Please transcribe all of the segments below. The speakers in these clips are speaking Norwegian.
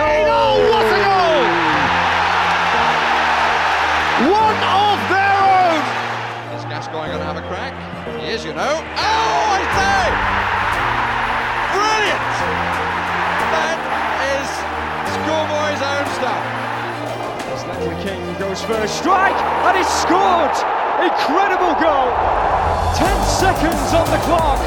Kane! Oh, what a goal! One of their own! Is Gascoigne going to have a crack? He is, you know. Oh, I say! Brilliant! That is schoolboy's own stuff. As Leslie King goes for a strike, and he's scored! Incredible goal! 10 seconds on the clock.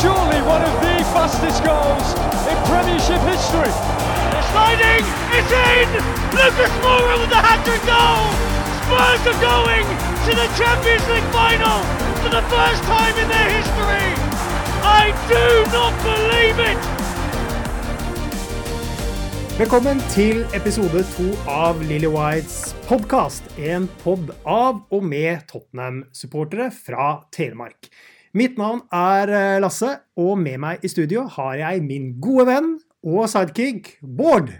Surely one of the fastest goals in Premiership history. Sliding is in! Lucas Moura with the hat-trick goal! Spurs are going to the Champions League final for the first time in their history! I do not believe it! Velkommen til episode to av Lily Whites podkast. En pod av og med Tottenham-supportere fra Telemark. Mitt navn er eh, Lasse, og med meg i studio har jeg min gode venn og sidekick Bård.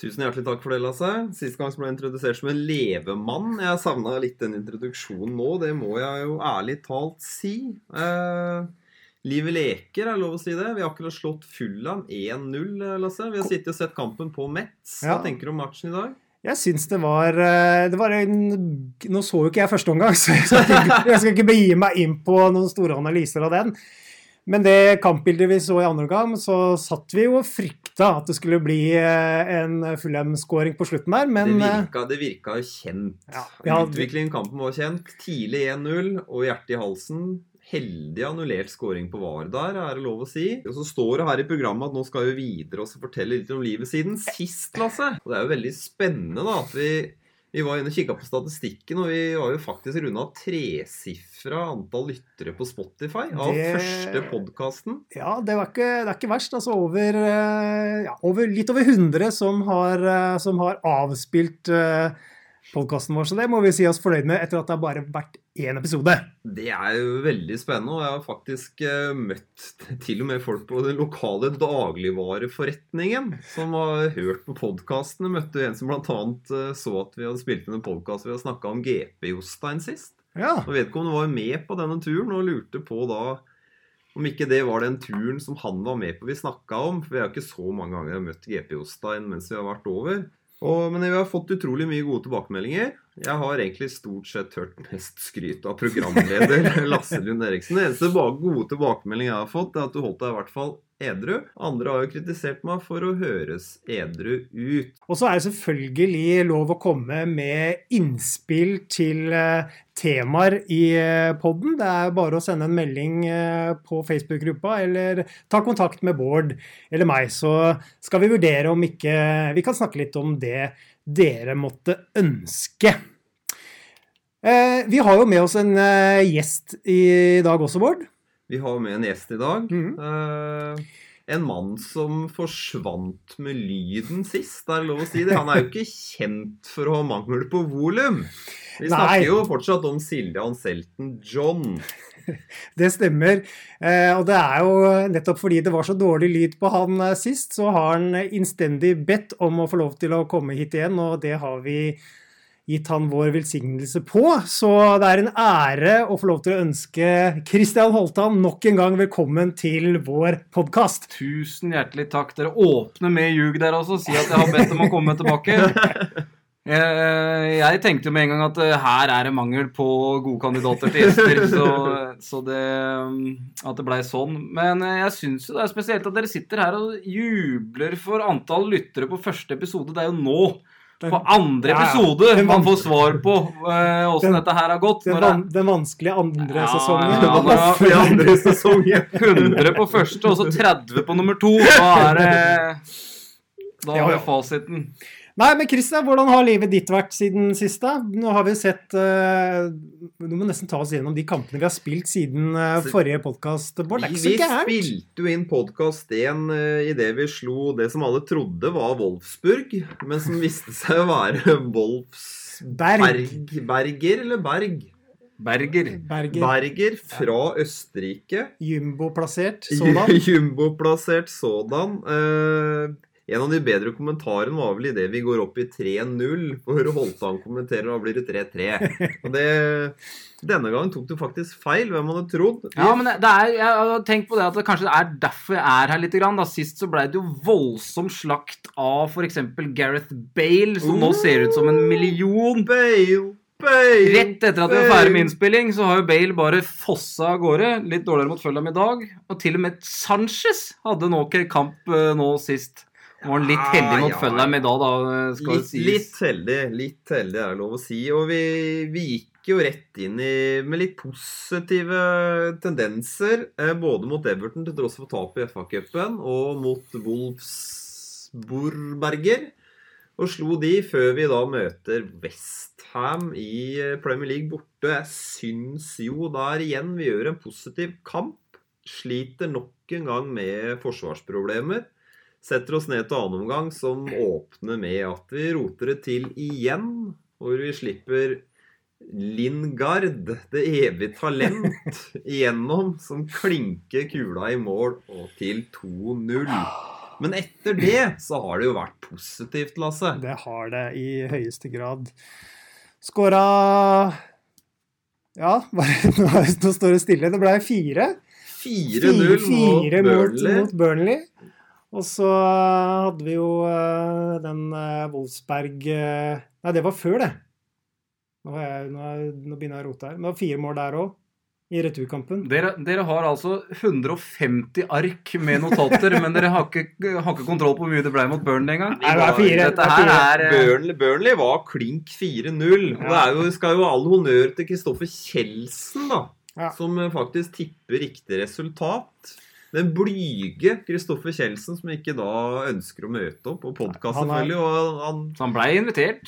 Tusen hjertelig takk for det, Lasse. Sist gang ble jeg introdusert som en levemann. Jeg savna litt den introduksjonen nå, det må jeg jo ærlig talt si. Eh, livet leker, er det lov å si det. Vi har akkurat slått Fulham 1-0, Lasse. Vi har sittet og sett kampen på Metz. Hva Ja. tenker du om matchen i dag? Jeg syns det var, eh, det var en Nå så jo ikke jeg første omgang, så jeg skal ikke, jeg skal ikke begi meg inn på noen store analyser av den. Men det kampbildet vi så i andre omgang, så satt vi jo og frykta at det skulle bli eh, en Fulham-skåring på slutten der, men det, eh, virka, det virka jo kjent. Ja, ja, Utviklingen i kampen var kjent. Tidlig 1-0 og hjertet i halsen. Heldig annullert scoring på VAR der, er det lov å si. Og så står det her i programmet at nå skal vi videre og fortelle litt om livet siden sist, Lasse. Og det er jo veldig spennende da, at vi, vi var inne og kikka på statistikken, og vi var jo faktisk runda tresifra antall lyttere på Spotify av Det- første podkasten. Ja, det, var ikke, det er ikke verst. Altså over, eh, ja, over litt over 100 som har, eh, som har avspilt podkasten vår, så det må vi si oss fornøyd med etter at det har bare vært én episode. Det er jo veldig spennende, og jeg har faktisk eh, møtt til og med folk på den lokale dagligvareforretningen som har hørt på podkastene. Møtte en som bl.a. Uh, så at vi hadde spilt inn en podkast vi hadde snakka om GP-Jostein sist. Ja, Og Vedkommende var med på denne turen og lurte på da om ikke det var den turen som han var med på vi snakka om. For vi har ikke så mange ganger møtt GP-Jostein mens vi har vært over. Og, men vi har fått utrolig mye gode tilbakemeldinger. Jeg har egentlig stort sett hørt mest skryt av programleder Lasse Lund Eriksen. Det eneste gode tilbakemeldingen jeg har fått, er at du holdt deg i hvert fall edru. Andre har jo kritisert meg for å høres edru ut. Og så er det selvfølgelig lov å komme med innspill til eh, temaer i eh, podden. Det er bare å sende en melding eh, på Facebook-gruppa, eller ta kontakt med Bård eller meg, så skal vi vurdere om ikke vi kan snakke litt om det dere måtte ønske. Vi har jo med oss en gjest i dag også, Bård. Vi har med en gjest i dag. Mhm. Eh, en mann som forsvant med lyden sist, er det lov å si det. Han er jo ikke kjent for å ha mangel på volum. Vi Nei. snakker jo fortsatt om Silje Anselten John. Det stemmer. Eh, og det er jo nettopp fordi det var så dårlig lyd på han eh, sist, så har han innstendig bedt om å få lov til å komme hit igjen, og det har vi gitt han vår velsignelse på. Så det er en ære å få lov til å ønske Christian Holtan nok en gang velkommen til vår podkast. Tusen hjertelig takk. Dere åpner med ljug der også. Si at jeg har bedt om å komme tilbake. Jeg, jeg tenkte jo med en gang at eh, her er det mangel på gode kandidater til gjester. Så, så det At det blei sånn. Men eh, jeg syns jo det er spesielt at dere sitter her og jubler for antall lyttere på første episode. Det er jo nå. På andre Ja, ja. man får svar på åssen uh, dette her har gått. Den, van den vanskelige andre sesongen. ja, Det var andre sesongen. er 100 på første og så 30 på nummer to, da er det Da har vi fasiten. Nei, men Christian, hvordan har livet ditt vært siden sist? da? Nå har vi sett uh, Du må nesten ta oss gjennom de kampene vi har spilt siden uh, forrige podkast. Det er Vi, ikke så vi spilte jo inn podkast én uh, idet vi slo det som alle trodde var Wolfsburg, men som viste seg å være Wolfsberg. Berg. Berger eller Berg? Berger. Berger. Berger fra Østerrike. Jumbo-plassert sådan. Jumbo-plassert sådan. Eh, En av de bedre kommentarene var vel idet vi går opp i 3-0, hvor Holtan kommenterer, og da blir det 3-3. Og det Denne gangen tok du faktisk feil. Hvem hadde trodd? Ja, men det, det er, jeg har tenkt på det at det kanskje det er derfor jeg er her litt. Grann. Da Sist så ble det jo voldsom slakt av f.eks. Gareth Bale, som nå ser ut som en million. Bale, Bale, Rett etter at vi var ferdig med innspilling, så har jo Bale bare fossa av gårde. Litt dårligere mot Fulham i dag. Og til og med Sanchez hadde nok en kamp eh, nå sist. Var han litt heldig mot Ja. Fulham i dag, da, skal Litt, sies. litt heldig, litt heldig er det lov å si. Og vi, vi gikk jo rett inn i, med litt positive tendenser. Eh, både mot Everton til tross for tapet i FA-cupen, og mot Wolfsburberger. Og slo de før vi da møter Westham i eh, Premier League borte. Jeg syns jo der igjen vi gjør en positiv kamp. Sliter nok en gang med forsvarsproblemer. Setter oss ned til annen omgang, som åpner med at vi roter det til igjen. Hvor vi slipper Lingard, det evige talent, igjennom, som klinker kula i mål og til 2-0. Men etter det så har det jo vært positivt, Lasse. Det har det i høyeste grad. Skåra Ja, bare, nå, nå står det stille. Det ble fire. 4-0 mot, Burnley. mot Burnley. Og så hadde vi jo eh, den uh, Wolfsberg eh, Nei, det var før, det. Nå, er jeg, nå, er, nå begynner jeg å rote her. Men det var fire mål der òg, i returkampen. Dere, dere har altså 150 ark med notater, men dere har ikke, har ikke kontroll på hvor mye det ble mot Burnley engang. Det er fire. Dette her er eh, Burnley, Burnley var klink 4-0. Og det er jo, skal jo all honnør til Kristoffer Kjeldsen, da. Ja. Som eh, faktisk tipper riktig resultat. Den blyge Kristoffer Kjeldsen som ikke da ønsker å møte opp på podkast, er- selvfølgelig. Og han Så han blei invitert.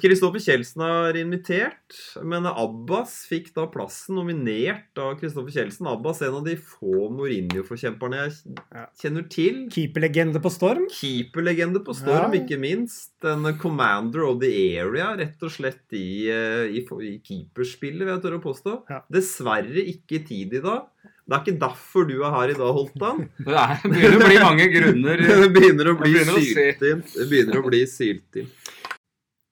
Kristoffer ja, Kjeldsen er invitert, men Abbas fikk da plassen nominert av Kristoffer Kjeldsen. Abbas en av de få Mourinho-forkjemperne jeg kjenner til. Keeperlegende på Storm. Keeperlegende på Storm, Ja. ikke minst. En commander of the area, rett og slett i, eh, i, i keeperspillet, vil jeg tørre å påstå. Ja. Dessverre ikke tid i dag. Det er ikke derfor du er her i dag, Holtan. Det er, begynner å bli mange grunner. Det begynner å bli begynner sylt inn. Det begynner å bli sylt inn.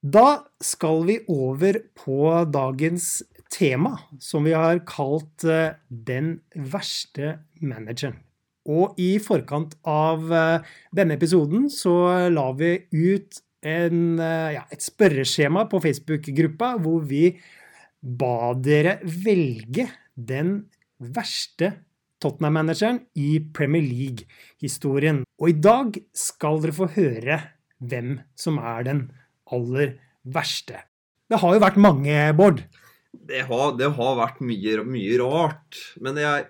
Da skal vi over på dagens tema, som vi har kalt eh, 'Den verste manageren'. Og i forkant av eh, denne episoden så la vi ut en, eh, ja, et spørreskjema på Facebook-gruppa hvor vi ba dere velge den verste Tottenham-manageren i Premier League-historien. Og i dag skal dere få høre hvem som er den aller verste. Det har jo vært mange, Bård. Det har, det har vært mye, mye rart. Men jeg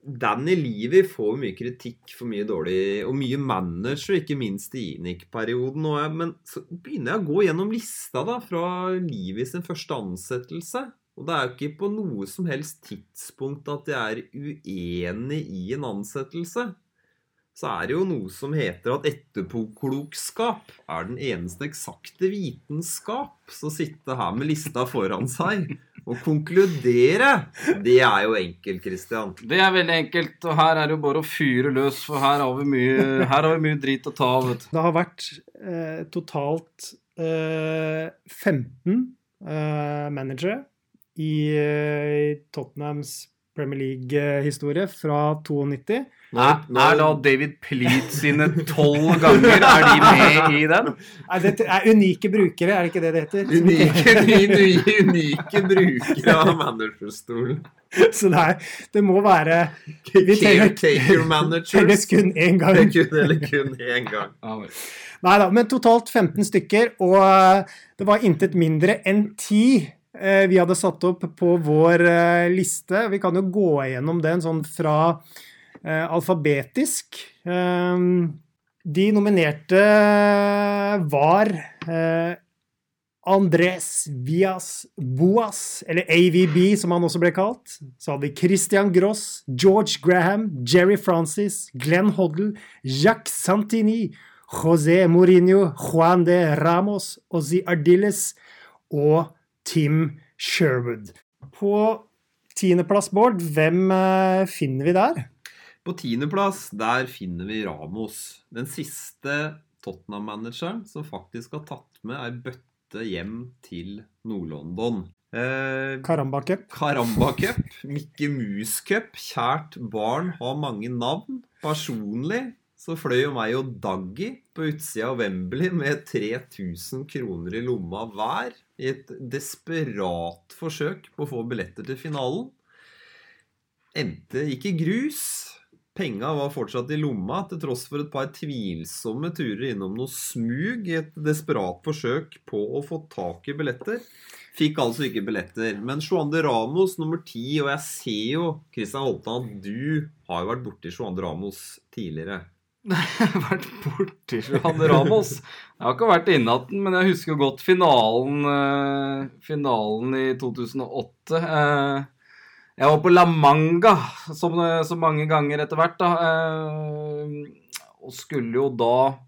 Danny Levy får mye kritikk for mye dårlig Og mye manager, ikke minst i Inic-perioden. Men så begynner jeg å gå gjennom lista da, fra Levy sin første ansettelse. Og det er jo ikke på noe som helst tidspunkt at jeg er uenig i en ansettelse. Så er det jo noe som heter at etterpåklokskap er den eneste eksakte vitenskap. Så sitte her med lista foran seg og konkludere, det er jo enkelt, Christian. Det er veldig enkelt, og her er det jo bare å fyre løs, for her har vi mye, her har vi mye drit å ta av. vet du. Det har vært eh, totalt eh, 15 eh, managere i eh, Tottenhams Premier League-historie fra 92. Nei, er da David Pleat sine tolv ganger Er de med i den? Nei, det er unike brukere, er det ikke det det heter? Unike, unike, unike brukere av managerstolen. Så er, det må være Vi trenger, Caretaker managers. kun én gang. Eller kun én gang. Ja. Nei da, men totalt 15 stykker, og eh, det var intet mindre enn 10 eh, vi hadde satt opp på vår eh, liste. Vi kan jo gå igjennom den sånn fra eh, alfabetisk. Eh, De nominerte var eh, Andres Vias Boas, eller AVB som han også ble kalt. Så hadde vi Christian Gross, George Graham, Jerry Francis, Glenn Hoddle, Jacques Santini, José Mourinho, Juan de Ramos, Ozzy Ardiles og Tim Sherwood. På tiendeplass, Bård, hvem eh, finner vi der? På tiendeplass der finner vi Ramos. Den siste Tottenham-manageren som faktisk har tatt med ei bøtte hjem til Nord-London. Eh, Karamba Cup. Karamba Cup, Mikke Mus Cup, kjært barn har mange navn. Personlig så fløy jo meg og Daggy på utsida av Wembley med 3000 kroner i lomma hver i et desperat forsøk på å få billetter til finalen. Endte ikke grus. Penga var fortsatt i lomma, til tross for et par tvilsomme turer innom noe smug i et desperat forsøk på å få tak i billetter. Fikk altså ikke billetter. Men Joande Ramos nummer ti, og jeg ser jo, Kristian Holtan, at du har jo vært borti Joande Ramos tidligere. Vært borti Juan Ramos. Jeg har ikke vært inne igjen, men jeg husker godt finalen, eh, finalen i 2008. Eh, jeg var på La Manga som, så mange ganger etter hvert, da. Eh, og skulle jo da,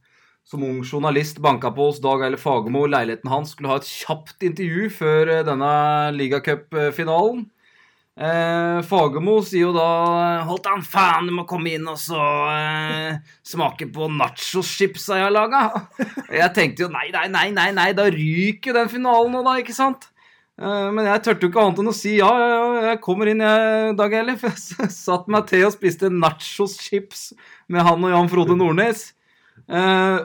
som ung journalist, banka på hos Dag Eile Fagermo, leiligheten hans, skulle ha et kjapt intervju før eh, denne ligacupfinalen. Eh, Fagermo sier jo da Holdt an, faen, du må komme inn og så eh, smake på nachoschipsa jeg har laga. Jeg tenkte jo nei, nei, nei, nei, nei, da ryker jo den finalen nå, da, ikke sant? Eh, men jeg turte jo ikke annet enn å si ja, jeg kommer inn, jeg, Dag Ellef. Jeg satt meg til og spiste nachos-chips med han og Jan Frode Nordnes. Eh,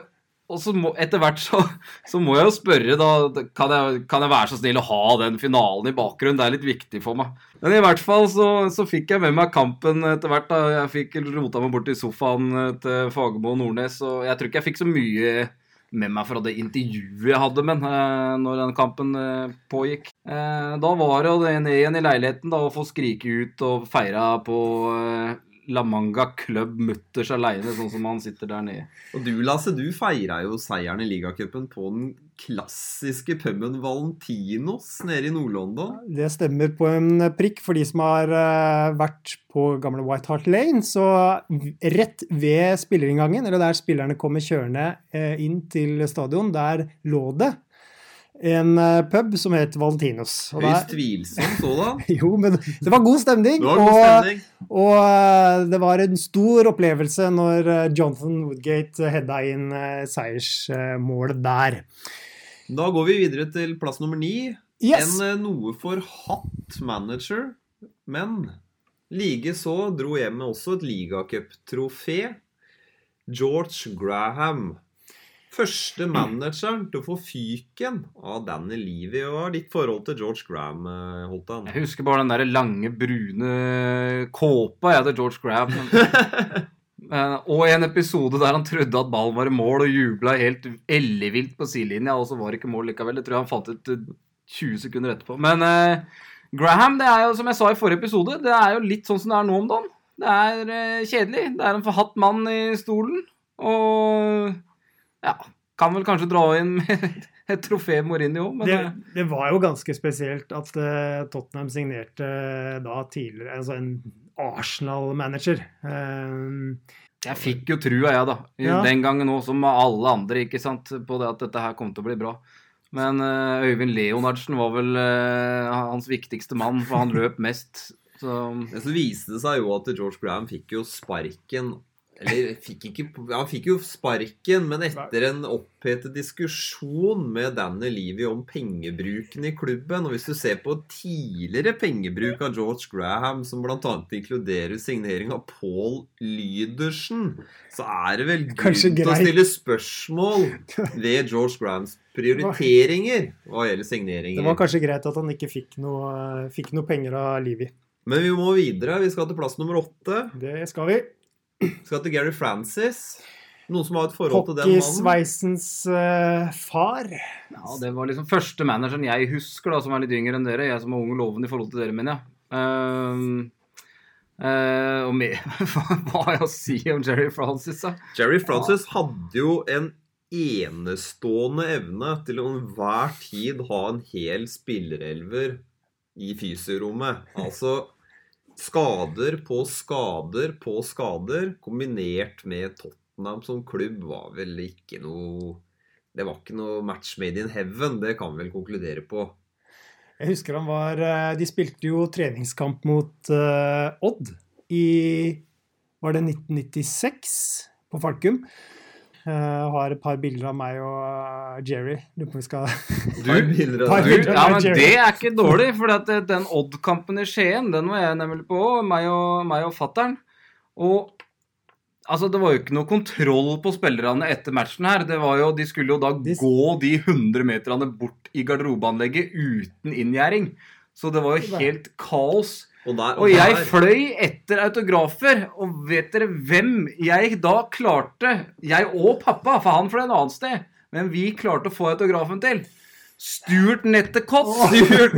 og så må, etter hvert så, så må jeg jo spørre, da kan jeg, kan jeg være så snill å ha den finalen i bakgrunnen? Det er litt viktig for meg. Men i hvert fall så, så fikk jeg med meg kampen etter hvert. da. Jeg fikk rota meg bort i sofaen til Fagermo og Nordnes. Og jeg tror ikke jeg fikk så mye med meg fra det intervjuet jeg hadde med ham når den kampen eh, pågikk. Eh, da var det ned igjen i leiligheten da, å få skrike ut og feira på eh, La Manga Club mutters aleine, sånn som han sitter der nede. Og du, Lasse, du feira jo seieren i ligacupen på den klassiske puben Valentinos nede i Nord-London. Det stemmer på en prikk for de som har eh, vært på gamle White Hart Lane. Så rett ved spillerinngangen, eller der spillerne kommer kjørende eh, inn til stadion, der lå det en eh, pub som het Valentinos. Og Høyst tvilsom sådan. Jo, men det var god stemning. Det var god stemning. og og, det var en stor opplevelse når eh, Jonathan Woodgate hedda inn eh, seiersmålet der. Da går vi videre til plass nummer ni. Yes! En eh, noe for hatt manager, men likeså dro hjemmet også et ligacuptrofé. George Graham. Første manageren til å få fyken av Danny Levy. Hva er ditt forhold til George Graham, eh, Holtan? Jeg husker bare den der lange, brune kåpa jeg til George Graham. og og en episode der han trodde at ballen var i mål og jubla helt ellevilt på sidelinja, og så var det ikke mål likevel. Jeg tror han fant ut eh, 20 sekunder etterpå. Men eh, Graham, det er jo som jeg sa i forrige episode, det er jo litt sånn som det er nå om dagen. Det er eh, kjedelig. Det er en forhatt mann i stolen. Og ja, kan vel kanskje dra inn med et trofé Mourinho, men Det, eh, det var jo ganske spesielt at eh, Tottenham signerte eh, da tidligere altså en Arsenal-manager. Um, Jeg fikk jo trua, jeg, da. I Ja. Den gangen òg, som alle andre, ikke sant, på det at dette her kom til å bli bra. Men uh, Øyvind Leonardsen var vel hans viktigste mann, for han løp mest. Så Men så viste det seg jo at George Graham fikk jo sparken Eller fikk ikke Han fikk jo sparken, men etter en opphetet diskusjon med Danny Levy om pengebruken i klubben Og hvis du ser på tidligere pengebruk av George Graham, som bl.a. inkluderer signering av Paul Lydersen, så er det vel grunn til å stille spørsmål ved George Grahams prioriteringer hva gjelder signeringer. det var kanskje greit at han ikke fikk noe, fikk noe penger av Livi. Men vi må videre. Vi skal til plass nummer åtte. Det skal vi. Skal til Gary Francis. Noen som har et forhold til den mannen? Hockeysveisens uh, far. ja, det var liksom første manageren jeg husker, da, som er litt yngre enn dere. Jeg som er ung og lovende i forhold til dere, mener jeg. Ehm, Uh, og med, hva har jeg å si om Jerry Francis, da? Jerry Francis hadde jo en enestående evne til å enhver tid ha en hel spillerelver i fysiorommet. Altså skader på skader på skader, kombinert med Tottenham som klubb, var vel ikke noe Det var ikke noe match made in heaven, det kan vi vel konkludere på. Jeg husker han var eh, De spilte jo treningskamp mot eh, Odd i var det 1996 på Falkum. Jeg har et par bilder av meg og eh, Jerry. Lurer på om vi skal Du, bilder av du, ja, men det er ikke dårlig, for at den Odd-kampen i Skien, den var jeg nemlig på, meg og, meg og fattern. Og altså, det var jo ikke noe kontroll på spillerne etter matchen her. Det var jo, de skulle jo da De- gå de 100 meterne bort i garderobeanlegget uten inngjerding. Så det var jo helt kaos. Og, der, Og jeg der- fløy etter autografer, og vet dere hvem jeg da klarte Jeg og pappa, for han fløy et annet sted, men vi klarte å få autografen til. Stuart Stuart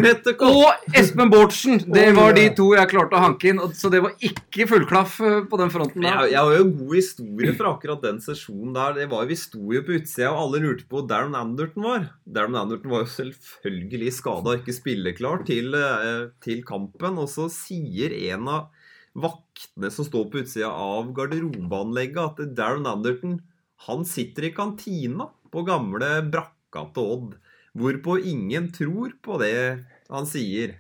og Espen Bårdsen. Det var de to jeg klarte å hanke inn. Så det var ikke fullklaff eh, på den fronten Jeg, der. jeg har jo en god historie fra akkurat den sesjonen der. Det var, vi sto jo på utsida, og alle lurte på hvor Darren Anderton var. Darren Anderton var jo selvfølgelig skada og ikke spilleklar til, eh, til kampen. Og så sier en av vaktene som står på utsida av garderobeanlegget, at Darren Anderton han sitter i kantina på gamle brakka til Odd. Hvorpå ingen tror på det han sier.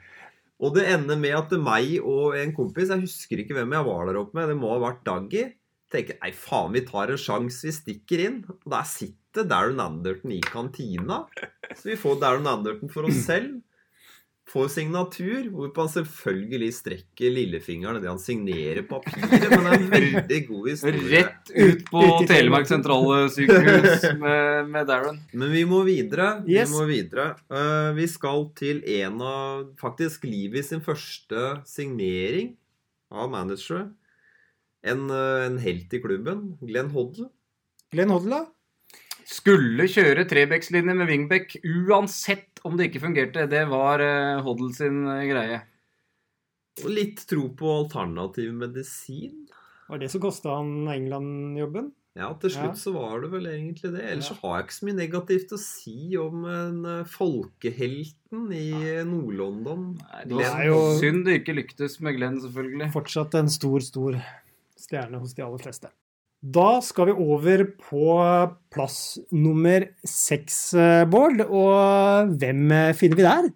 Og det ender med at meg og en kompis, jeg husker ikke hvem jeg var der oppe med, det må ha vært Daggy, tenker nei faen, vi tar en sjanse, vi stikker inn. Og der sitter Darren Anderton i kantina. Så vi får Darren Anderton for oss selv. Får signatur, hvorpå han selvfølgelig strekker lillefingeren idet han signerer papiret. Men det er en veldig god historie. Rett ut på Telemark sentrale sykehus med, med Darren. Men vi må videre. Yes. Vi må videre. Uh, vi skal til en av faktisk Livi sin første signering av managere. En, uh, en helt i klubben. Glenn Hoddle. Glenn Hoddle, da? Skulle kjøre trebekslinje med wingback uansett om det ikke fungerte. Det var uh, Hoddle sin eh, greie. Og litt tro på alternativ medisin. Var det som kosta han England-jobben? Ja, til slutt Ja. så var det vel egentlig det. Ellers Ja. så har jeg ikke så mye negativt å si om en eh, folkehelten i ja. Nord-London. Det er jo- Synd det ikke lyktes med Glenn, selvfølgelig. Fortsatt en stor, stor stjerne hos de aller fleste. Da skal vi over på plass nummer seks, eh, Bård. Og hvem eh, finner vi der?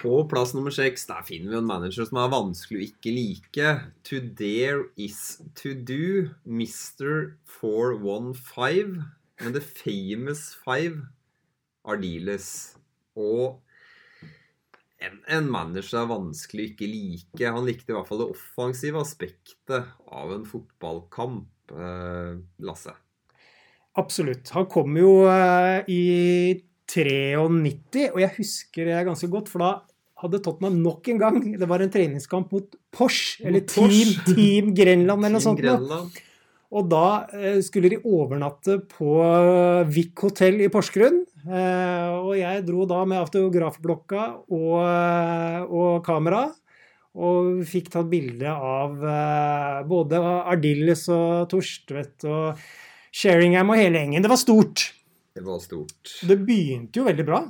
På plass nummer seks der finner vi en manager som er vanskelig å ikke like. To dare is to do. Mr. 415. Men the famous five. Ardiles. Og en, en manager er vanskelig å ikke like. Han likte i hvert fall det offensive aspektet av en fotballkamp. Eh, Lasse. Absolutt. Han kom jo eh, i 93, og jeg husker det ganske godt, for da hadde Tottenham nok en gang Det var en treningskamp mot Porsche, eller Mot Porsche. Team, Team Grenland eller noe sånt. Grenland. Og da eh, skulle de overnatte på Vik hotell i Porsgrunn. Og jeg dro da med autografblokka og, og kamera. Og fikk tatt bilde av eh, både Ardilles og Torstvedt og Sheringham og hele gjengen. Det var stort. Det var stort. Det begynte jo veldig bra.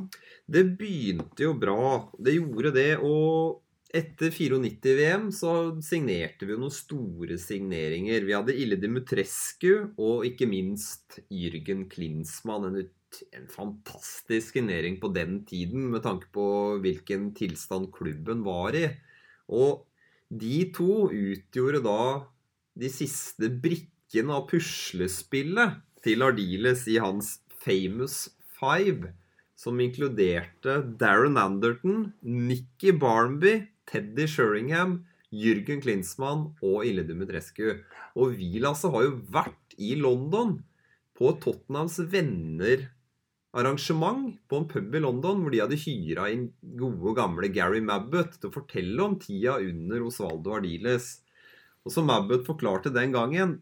Det begynte jo bra. Det gjorde det. Og etter 94-VM så signerte vi jo noen store signeringer. Vi hadde Ille Dimitrescu og ikke minst Jürgen Klinsmann. En, ut, en fantastisk signering på den tiden med tanke på hvilken tilstand klubben var i. Og de to utgjorde da de siste brikkene av puslespillet til Ardiles i hans famous five som inkluderte Darren Anderton, Nicky Barnby, Teddy Sheringham, Jürgen Klinsmann og Ille Dumitrescu. Og vi, Lasse, har jo vært i London på Tottenhams venner-arrangement på en pub i London, hvor de hadde hyra inn gode, gamle Gary Mabbott til å fortelle om tida under Osvaldo Ardiles. Og som Mabbott forklarte den gangen,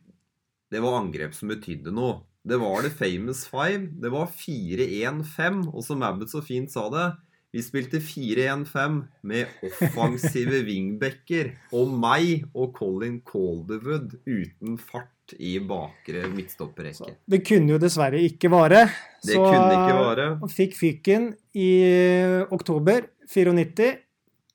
det var angrep som betydde noe. Det var det famous five. Det var 4-1-5, og som Mabbott så fint sa det Vi spilte 4-1-5 med offensive wingbacker og meg og Colin Calderwood uten fart i bakre midtstopperrekke. Det kunne jo dessverre ikke vare. Det kunne ikke vare. Han fikk fyken i oktober 94.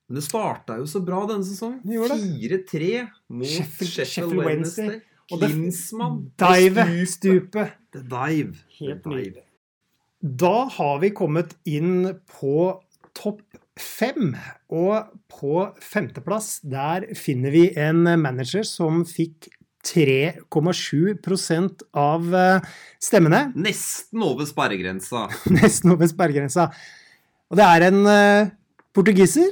Men det starta jo så bra denne sesongen. 4-3 mot Sheffield- Sheffield, Wednesday. Wednesday. Klinsmann. Dive, Stupe. stupet. The dive. Helt nydelig. Da har vi kommet inn på topp fem. Og på femteplass der finner vi en manager som fikk 3,7% av eh, stemmene. Nesten over sperregrensa. Nesten over sperregrensa. Og det er en eh, portugiser,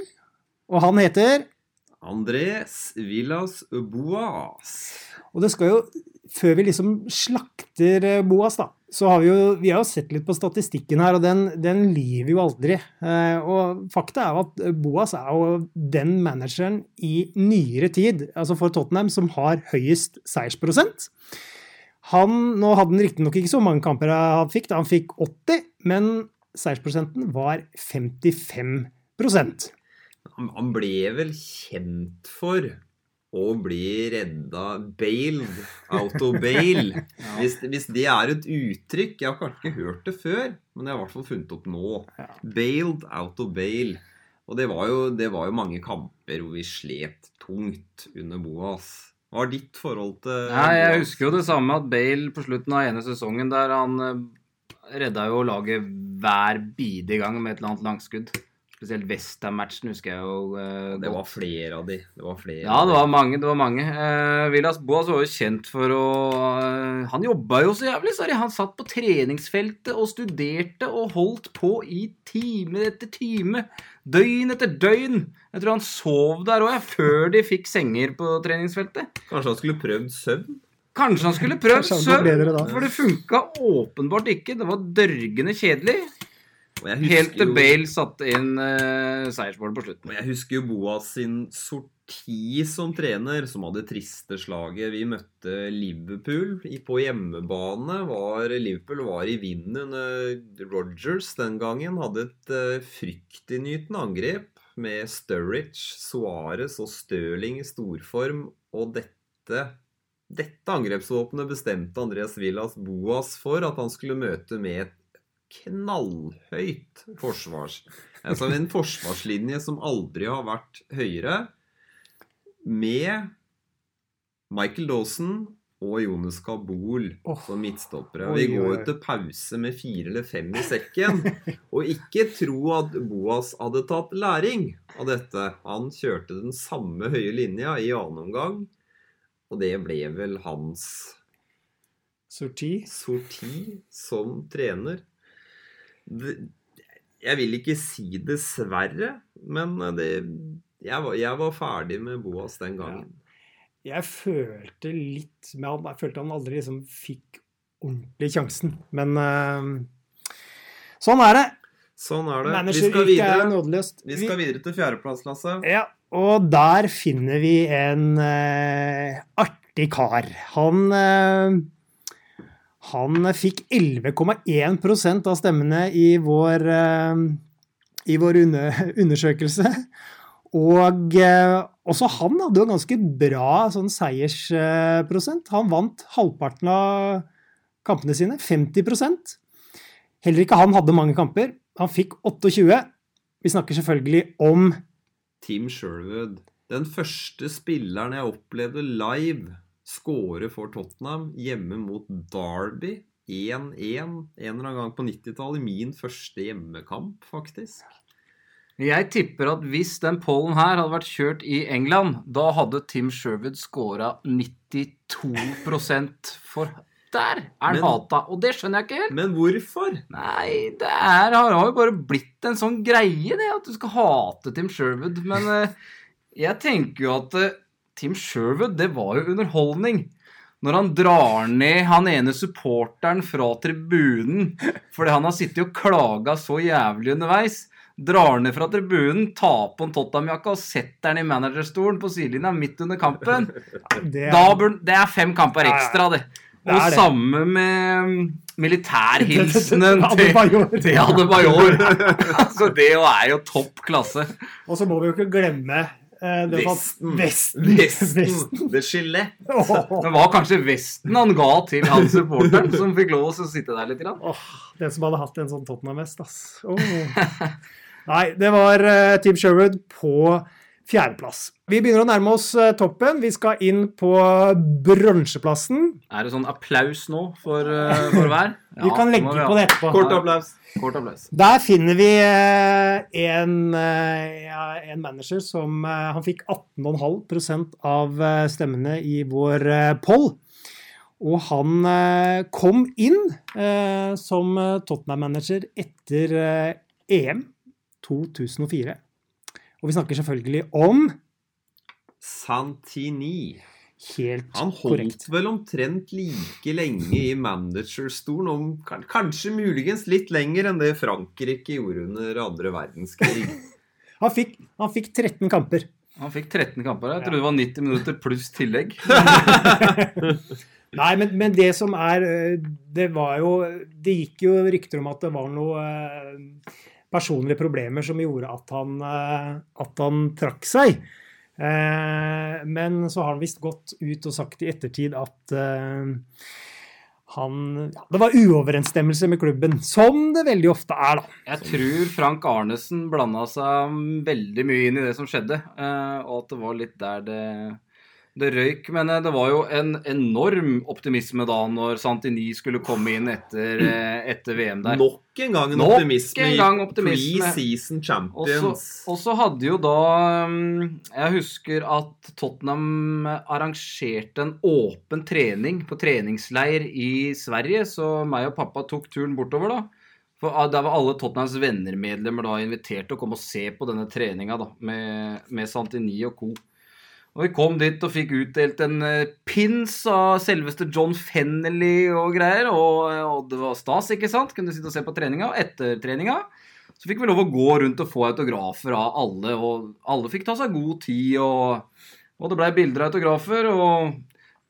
og han heter Andres Villas Boas. Og det skal jo Før vi liksom slakter eh, Boas, da, så har vi jo, vi har sett litt på statistikken her, og den, den lyver jo aldri. Eh, og fakta er jo at Boas er jo den manageren i nyere tid, altså for Tottenham, som har høyest seiersprosent. Han, Nå hadde han riktignok ikke så mange kamper han fikk, da han fikk 80, men seiersprosenten var 55 Han, han ble vel kjent for å bli redda Bailed out of bail. hvis, hvis det er et uttrykk Jeg har kanskje ikke hørt det før, men jeg har i hvert fall funnet opp nå. Bailed out of bail. Og det var, jo, det var jo mange kamper hvor vi slet tungt under Boas. Hva er ditt forhold til Nei, jeg husker jo det samme at Bale på slutten av ene sesongen der han eh, redda jo laget hver bidige gang med et eller annet langskudd. Spesielt Westham-matchen husker jeg jo Uh, Det var flere av de. Det var flere Ja, det var mange. det var mange. Uh, Villas Boas var jo kjent for å uh, Han jobba jo så jævlig, sorry. Han satt på treningsfeltet og studerte og holdt på i time etter time. Døgn etter døgn. Jeg tror han sov der òg, før de fikk senger på treningsfeltet. Kanskje han skulle prøvd søvn? Kanskje han skulle prøvd søvn, for det funka åpenbart ikke. Det var dørgende kjedelig. Helt til Bale satte inn uh, seiersmålet på slutten. Jeg husker jo Boas sin sorti som trener, som hadde triste slaget. Vi møtte Liverpool på hjemmebane. Var, Liverpool var i vinden under Rogers den gangen. Hadde et uh, fryktinngytende angrep med Sturridge, Suárez og Stirling i storform. Og dette dette angrepsvåpenet bestemte Andreas Villas Boas for at han skulle møte med et knallhøyt forsvars... Altså en forsvarslinje som aldri har vært høyere, med Michael Dawson og Jonas Kabul oh, som midtstoppere. Vi går til pause med fire eller fem i sekken. Og ikke tro at Boas hadde tatt læring av dette. Han kjørte den samme høye linja i annen omgang, og det ble vel hans Sorti. sorti som trener. Jeg vil ikke si dessverre, men det, jeg, var, jeg var ferdig med Boas den gangen. Jeg følte litt med han. Jeg følte han aldri liksom fikk ordentlig sjansen. Men uh, sånn er det. Sånn er det. Vi skal er videre, vi skal videre til fjerdeplass, Lasse. Ja, og der finner vi en uh, artig kar. Han eh, han fikk 11,1% av stemmene i vår, eh, i vår undersøkelse. Og eh, også han hadde jo ganske bra sånn seiersprosent. Han vant halvparten av kampene sine, 50 Heller ikke han hadde mange kamper. Han fikk 28. Vi snakker selvfølgelig om Tim Sherwood. Den første spilleren jeg opplevde live score for Tottenham hjemme mot Derby 1-1 en eller annen gang på 90-tallet. Min første hjemmekamp, faktisk. Jeg tipper at hvis den pollen her hadde vært kjørt i England, da hadde Tim Sherwood scora 92 for Der er han hata, og det skjønner jeg ikke helt. Men hvorfor? Nei, det er, har har jo bare blitt en sånn greie, det, at du skal hate Tim Sherwood. Men eh, jeg tenker jo at eh, Tim Sherwood, det var jo underholdning. Når han drar ned han ene supporteren fra tribunen fordi han har sittet og klaga så jævlig underveis. Drar ned fra tribunen, tar på en Tottenham-jakke og setter den i managerstolen på sidelinja midt under kampen. det. Da bør, det er fem kamper ekstra, det. Og det det. samme med mm, militærhilsenen Til Adebayor. altså, det er jo topp klasse. Og så må vi jo ikke glemme Vesten. Vesten. Vesten. Det skillet. Det var kanskje vesten han ga til han supporteren, som fikk lov å sitte der litt. Grann. åh, den som hadde hatt en sånn Tottenham-vest, ass. Oh. Nei, det var eh, Team Sherwood på fjerdeplass. Vi begynner å nærme oss eh, toppen. Vi skal inn på bronseplassen. Er det sånn applaus nå for, eh, for hver? Vi kan legge på det etterpå. Kort applaus. Kort applaus. Der finner vi eh, en, eh, en manager som eh, Han fikk 18,5% av stemmene i vår poll. Og han kom inn som Tottenham-manager etter EM 2004. Og vi snakker selvfølgelig om Santini. Helt Han holdt korrekt. vel omtrent like lenge i managerstolen, om kanskje muligens litt lenger enn det Frankrike gjorde under andre verdenskrig. Han fikk, han fikk 13 kamper. Han fikk 13 kamper. Jeg trodde det var 90 minutter pluss tillegg. Nei, men, men det som er eh, Det var jo Det gikk jo rykter om at det var noe eh, personlige problemer som gjorde at han, eh, at han trakk seg. Eh, Men så har han visst gått ut og sagt i ettertid at eh, han ja, Det var uoverensstemmelse med klubben, som det veldig ofte er, da. Jeg tror Frank Arnesen blanda seg veldig mye inn i det som skjedde, eh, og at det var litt der det, det røyk. Men eh, det var jo en enorm optimisme da når Santini skulle komme inn etter, eh, etter VM der. Nok en gang en Nok optimisme en gang optimisme. pre-season champions. og så hadde jo da um, Jeg husker at Tottenham arrangerte en åpen trening på treningsleir i Sverige, så meg og pappa tok turen bortover, da. For ah, Der var alle Tottenhams venner-medlemmer da invitert til å komme og se på denne treninga med, med Santini og co. Og Vi kom dit og fikk utdelt en eh, pins av selveste John Fennelly og greier. Og, og det var stas, ikke sant? Kunne sitte og se på treninga. Og etter treninga så fikk vi lov å gå rundt og få autografer av alle. Og alle fikk ta seg god tid, og, og det blei bilder av autografer. Og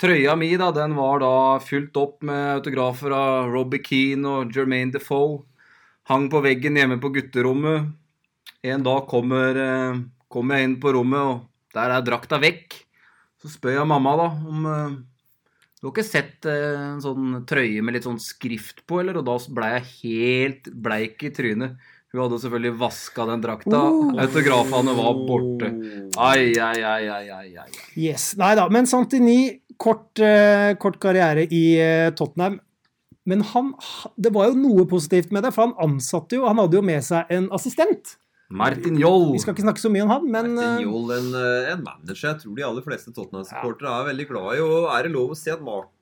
trøya mi, da, den var da fylt opp med autografer av Robbie Keane og Jermaine Defoe. Hang på veggen hjemme på gutterommet. En dag kommer, eh, kommer jeg inn på rommet, og der er drakta vekk. Så spør jeg mamma da om eh, Du har ikke sett eh, en sånn trøye med litt sånn skrift på, eller? Og da ble jeg helt bleik i trynet. Hun hadde selvfølgelig vaska den drakta. Autografene var borte. Ai, ai, ai, ai, ai. Yes. Nei da, men Santini, kort, eh, kort karriere i Tottenham. Men han, det var jo noe positivt med det, for han ansatte jo Han hadde jo med seg en assistent. Martin Joll. Vi skal ikke snakke så mye om han, men Martin eh, Joll, en, eh, en manager jeg tror de aller fleste Tottenham-supportere er veldig glad i. Og er det lov å si at Martin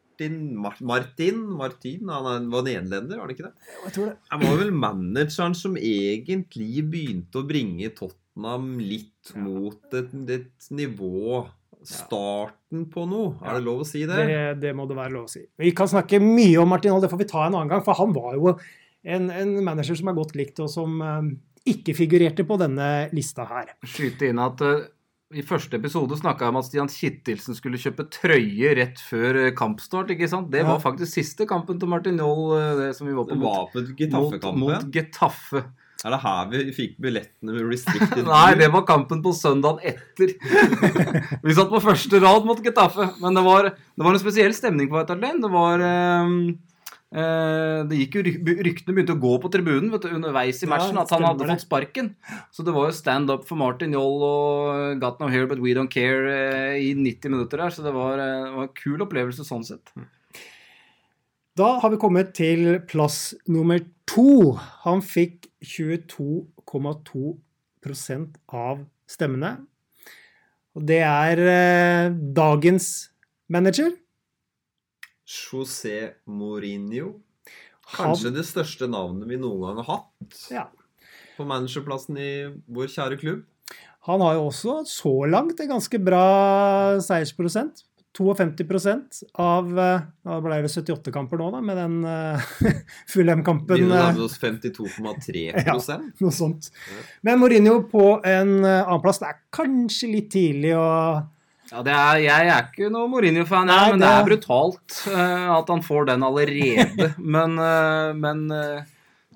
Mar Martin, Martin han er, var nederlender, var han ikke det? jeg tror det. Han var vel manageren som egentlig begynte å bringe Tottenham litt mot et, et nivå Starten på noe, er det lov å si det? Det, det må det være lov å si. Vi kan snakke mye om Martin Hall, det får vi ta en annen gang. For han var jo en, en manager som er godt likt, og som eh, ikke figurerte på denne lista her. skyte inn at uh, i første episode snakka jeg om at Stian Kittelsen skulle kjøpe trøye rett før eh, kampstart. ikke sant? Det var Ja. faktisk siste kampen til Martin Joll, eh, det som vi var på mot, var på mot, mot Getafe. Er det her vi fikk billettene med restricted Nei, det var kampen på søndagen etter. vi satt på første rad mot Getafe, men det var, det var en spesiell stemning på Veterlen. Det var eh, eh, det gikk jo Ryktene begynte å gå på tribunen vet du, underveis i matchen at han hadde fått sparken. Så det var jo stand up for Martin Joll og Got no hair but we don't care eh, i 90 minutter der. Så det var, eh, det var en kul opplevelse sånn sett. Da har vi kommet til plass nummer to. Han fikk 22,2% av stemmene. Og det er eh, dagens manager. José Mourinho. Han, Kanskje det største navnet vi noen gang har hatt ja, på managerplassen i vår kjære klubb. han har jo også så langt en ganske bra seiersprosent. 52 av eh, Da ble det 78 kamper nå, da, med den uh, Fulham-kampen. Vi nærmer oss 52,3 Ja. noe sånt. Men Mourinho på en eh, annenplass. Det er kanskje litt tidlig å Ja, det er, Jeg er ikke noe Mourinho-fan, men det er brutalt uh, at han får den allerede. men uh, men uh,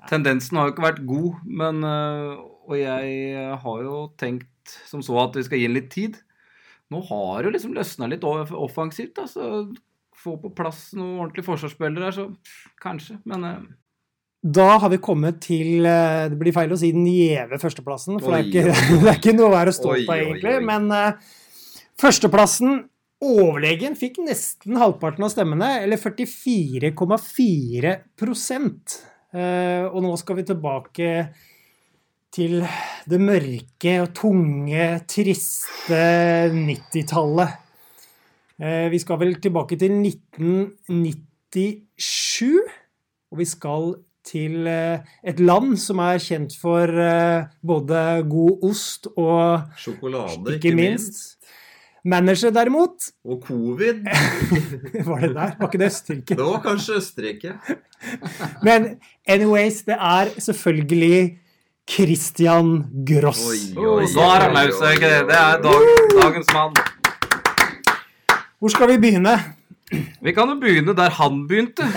tendensen har jo ikke vært god. Men, og jeg har jo tenkt som så at vi skal gi ham litt tid. Nå har det liksom løsna litt offensivt. da, så Få på plass noen ordentlige forsvarsspillere her, så pff, kanskje. Men Da har vi kommet til Det blir feil å si den gjeve førsteplassen, for Oi, det, er ikke, det er ikke noe å være stolt av, egentlig. Men førsteplassen, overlegen, fikk nesten halvparten av stemmene, eller 44,4 eh, Og nå skal vi tilbake til det mørke og tunge, triste 90-tallet. Eh, Vi skal vel tilbake til 1997, og vi skal til eh, et land som er kjent for både god ost og Sjokolade, ikke minst Manager, derimot, Og covid. var det der? Var ikke det Østerrike? Det var kanskje Østerrike. Men anyways, det er selvfølgelig Christian Gross. Oi, oi, er han løs, ikke det? Det er dag, dagens mann. Hvor skal vi begynne? Vi kan jo begynne der han begynte.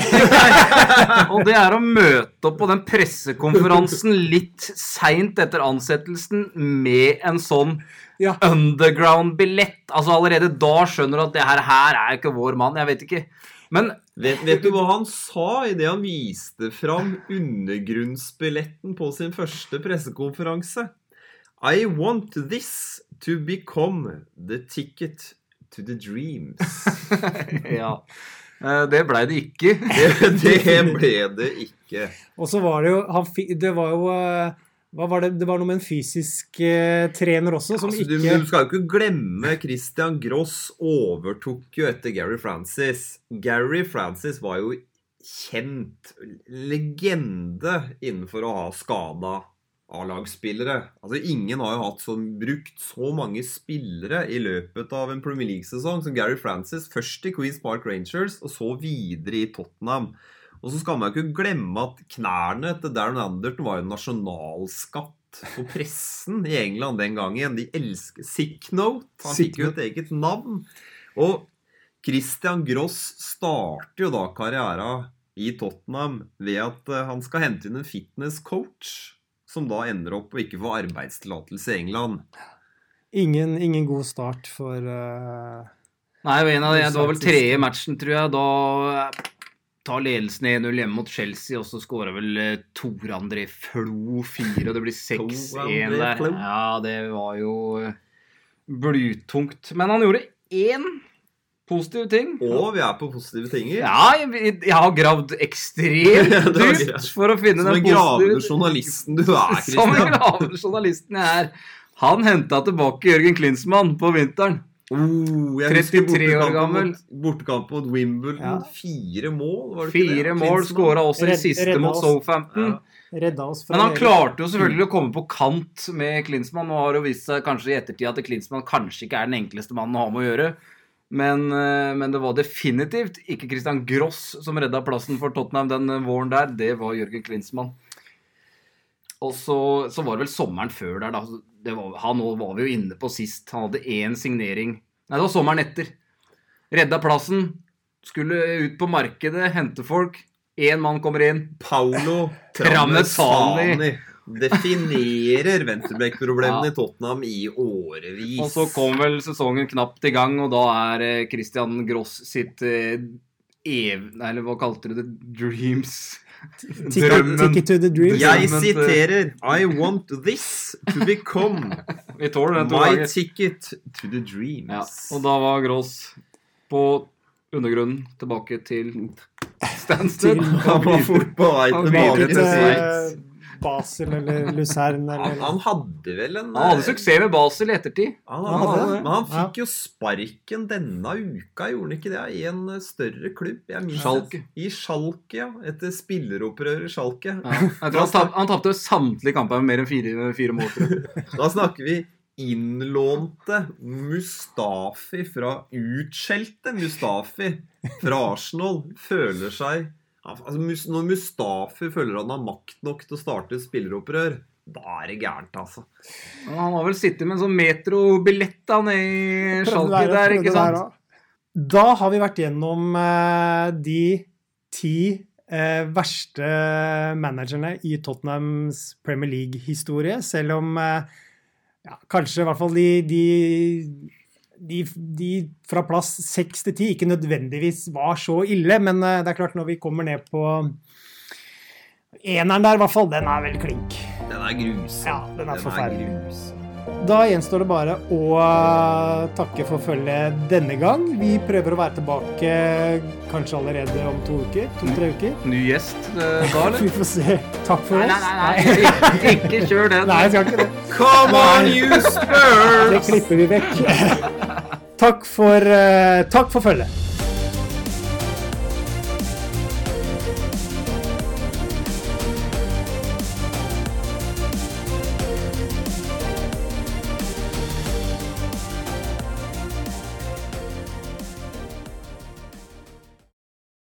Og det er å møte opp på den pressekonferansen litt seint etter ansettelsen med en sånn Ja. underground-billett. Altså Allerede da skjønner du at det her, her er ikke vår mann. Jeg vet ikke. Men Vet, vet du hva han sa idet han viste fram undergrunnsbilletten på sin første pressekonferanse? I want this to become the ticket to the dreams. ja. Eh, Det blei det ikke. Det, det ble det ikke. Og så var det jo han, Det var jo eh, hva var det? det var noe med en fysisk eh, trener også, som Altså, du, ikke du skal jo ikke glemme Christian Gross overtok jo etter Gary Francis. Gary Francis var jo kjent legende innenfor å ha skada A-lagsspillere. Altså, ingen har jo hatt så, brukt så mange spillere i løpet av en Premier League-sesong som Gary Francis. Først i Queens Park Rangers, og så videre i Tottenham. Og så skal man jo ikke glemme at knærne til Darren Anderton var jo nasjonalskatt for pressen i England den gangen. De elsker Sick Note. Han fikk jo et eget navn. Og Christian Gross starter jo da karriera i Tottenham ved at eh, han skal hente inn en fitness-coach, som da ender opp å ikke få arbeidstillatelse i England. ingen, ingen god start for uh, Nei, det var en det var vel tredje matchen, tror jeg. Da tar ledelsen 1-0 hjemme mot Chelsea, og så skårer vel eh, Tor André Flo 4, og det blir 6-1 der. Ja, det var jo eh, blytungt. Men han gjorde én positiv ting. Og vi er på positive tinger. Ja, jeg, jeg har gravd ekstremt dypt for å finne Som den den gravende journalisten du er, Som den gravende journalisten jeg er. Han henta tilbake Jørgen Klinsmann på vinteren. Oh, jeg husker 33 år gammel. Mot, bortekamp mot Wimbledon. Ja. Fire mål, var det ikke det? Fire mål, skåra også i siste redda mot oss. Southampton. Ja. Men han klarte jo selvfølgelig å komme på kant med Klinsmann. Nå har det jo vist seg kanskje i ettertid at Klinsmann kanskje ikke er den enkleste mannen å ha med å gjøre. Men, eh, men det var definitivt ikke Christian Gross som redda plassen for Tottenham den eh, våren der. Det var Jørgen Klinsmann. Og så, så var det vel sommeren før der, da. Det var, han var vi jo inne på sist. Han hadde én signering Nei, det var sommeren etter. Redda plassen. Skulle ut på markedet, hente folk. Én mann kommer inn. Paulo. Tramezzani definerer venstreback-problemene Ja. i Tottenham i årevis. Og så kom vel sesongen knapt i gang, og da er eh, Christian Gross sitt eh, ev... Nei, eller hva kalte du det? Dreams? Ticket, to the dream. Jeg siterer I want this to become my ticket to the dreams. Ja, og da var Gross på undergrunnen tilbake til Stansted. Han var fort på vei tilbake til Sveits. Eh, Basel eller Luzern Han, eller han hadde vel en Han hadde suksess med Basel i ettertid. Han, Han han, men han fikk jo sparken denne uka, gjorde han ikke det? I en større klubb. Jeg minnes Schalke. I Schalke, ja. Etter spilleropprør i Schalke. Ja. Jeg tror han, han tapte samtlige kamper med mer enn fire, fire mål. Da snakker vi innlånte Mustafi fra utskjelte Mustafi fra Arsenal føler seg altså, Når Mustafi føler han har makt nok til å starte et spilleropprør, da er det gærent, altså. Men Han har vel sittet med en sånn metrobillett da nede i Schalke der, ikke sant? Da har vi vært gjennom eh, de ti eh, verste managerne i Tottenhams Premier League-historie, selv om eh, ja, kanskje i hvert fall de, de, de, de fra plass seks til ti ikke nødvendigvis var så ille, men eh, det er klart når vi kommer ned på Eneren der, i hvert fall, den er vel klink. Den er grusom. Ja, den er forferdelig. grusom. Da gjenstår det bare å uh, takke for følget denne gang. Vi prøver å være tilbake kanskje allerede om to uker. To-tre uker. Ny gjest eh, da, eller? Vi får se. Takk for Nei, oss. nei, nei, nei. Ikke kjør den. Nei, jeg skal ikke det. Come on, you spurs! Det klipper vi vekk. Takk for, uh, takk for følget.